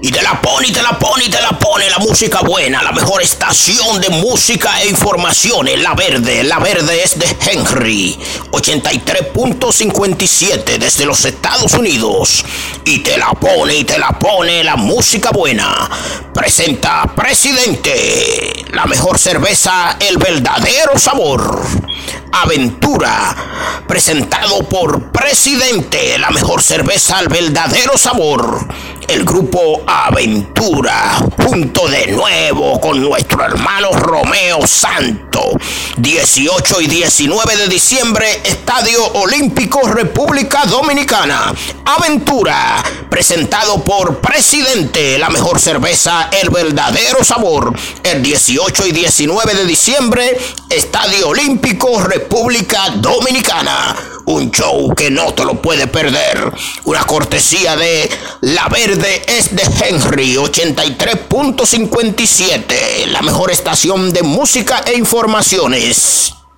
Y te la pone, y te la pone, y te la pone la música buena, la mejor estación de música e informaciones, La Verde. La Verde es de Henry, 83.57 desde los Estados Unidos. Y te la pone, y te la pone la música buena. Presenta Presidente, la mejor cerveza, el verdadero sabor. Aventura, presentado por Presidente, la mejor cerveza al verdadero sabor. El grupo Aventura, junto de nuevo con nuestro hermano Romeo Santo. 18 y 19 de diciembre, Estadio Olímpico República Dominicana. Aventura, presentado por Presidente, la mejor cerveza, el verdadero sabor. El 18 y 19 de diciembre, Estadio Olímpico República Dominicana. Show que no te lo puede perder. Una cortesía de La Verde es de Henry 83.57. La mejor estación de música e informaciones.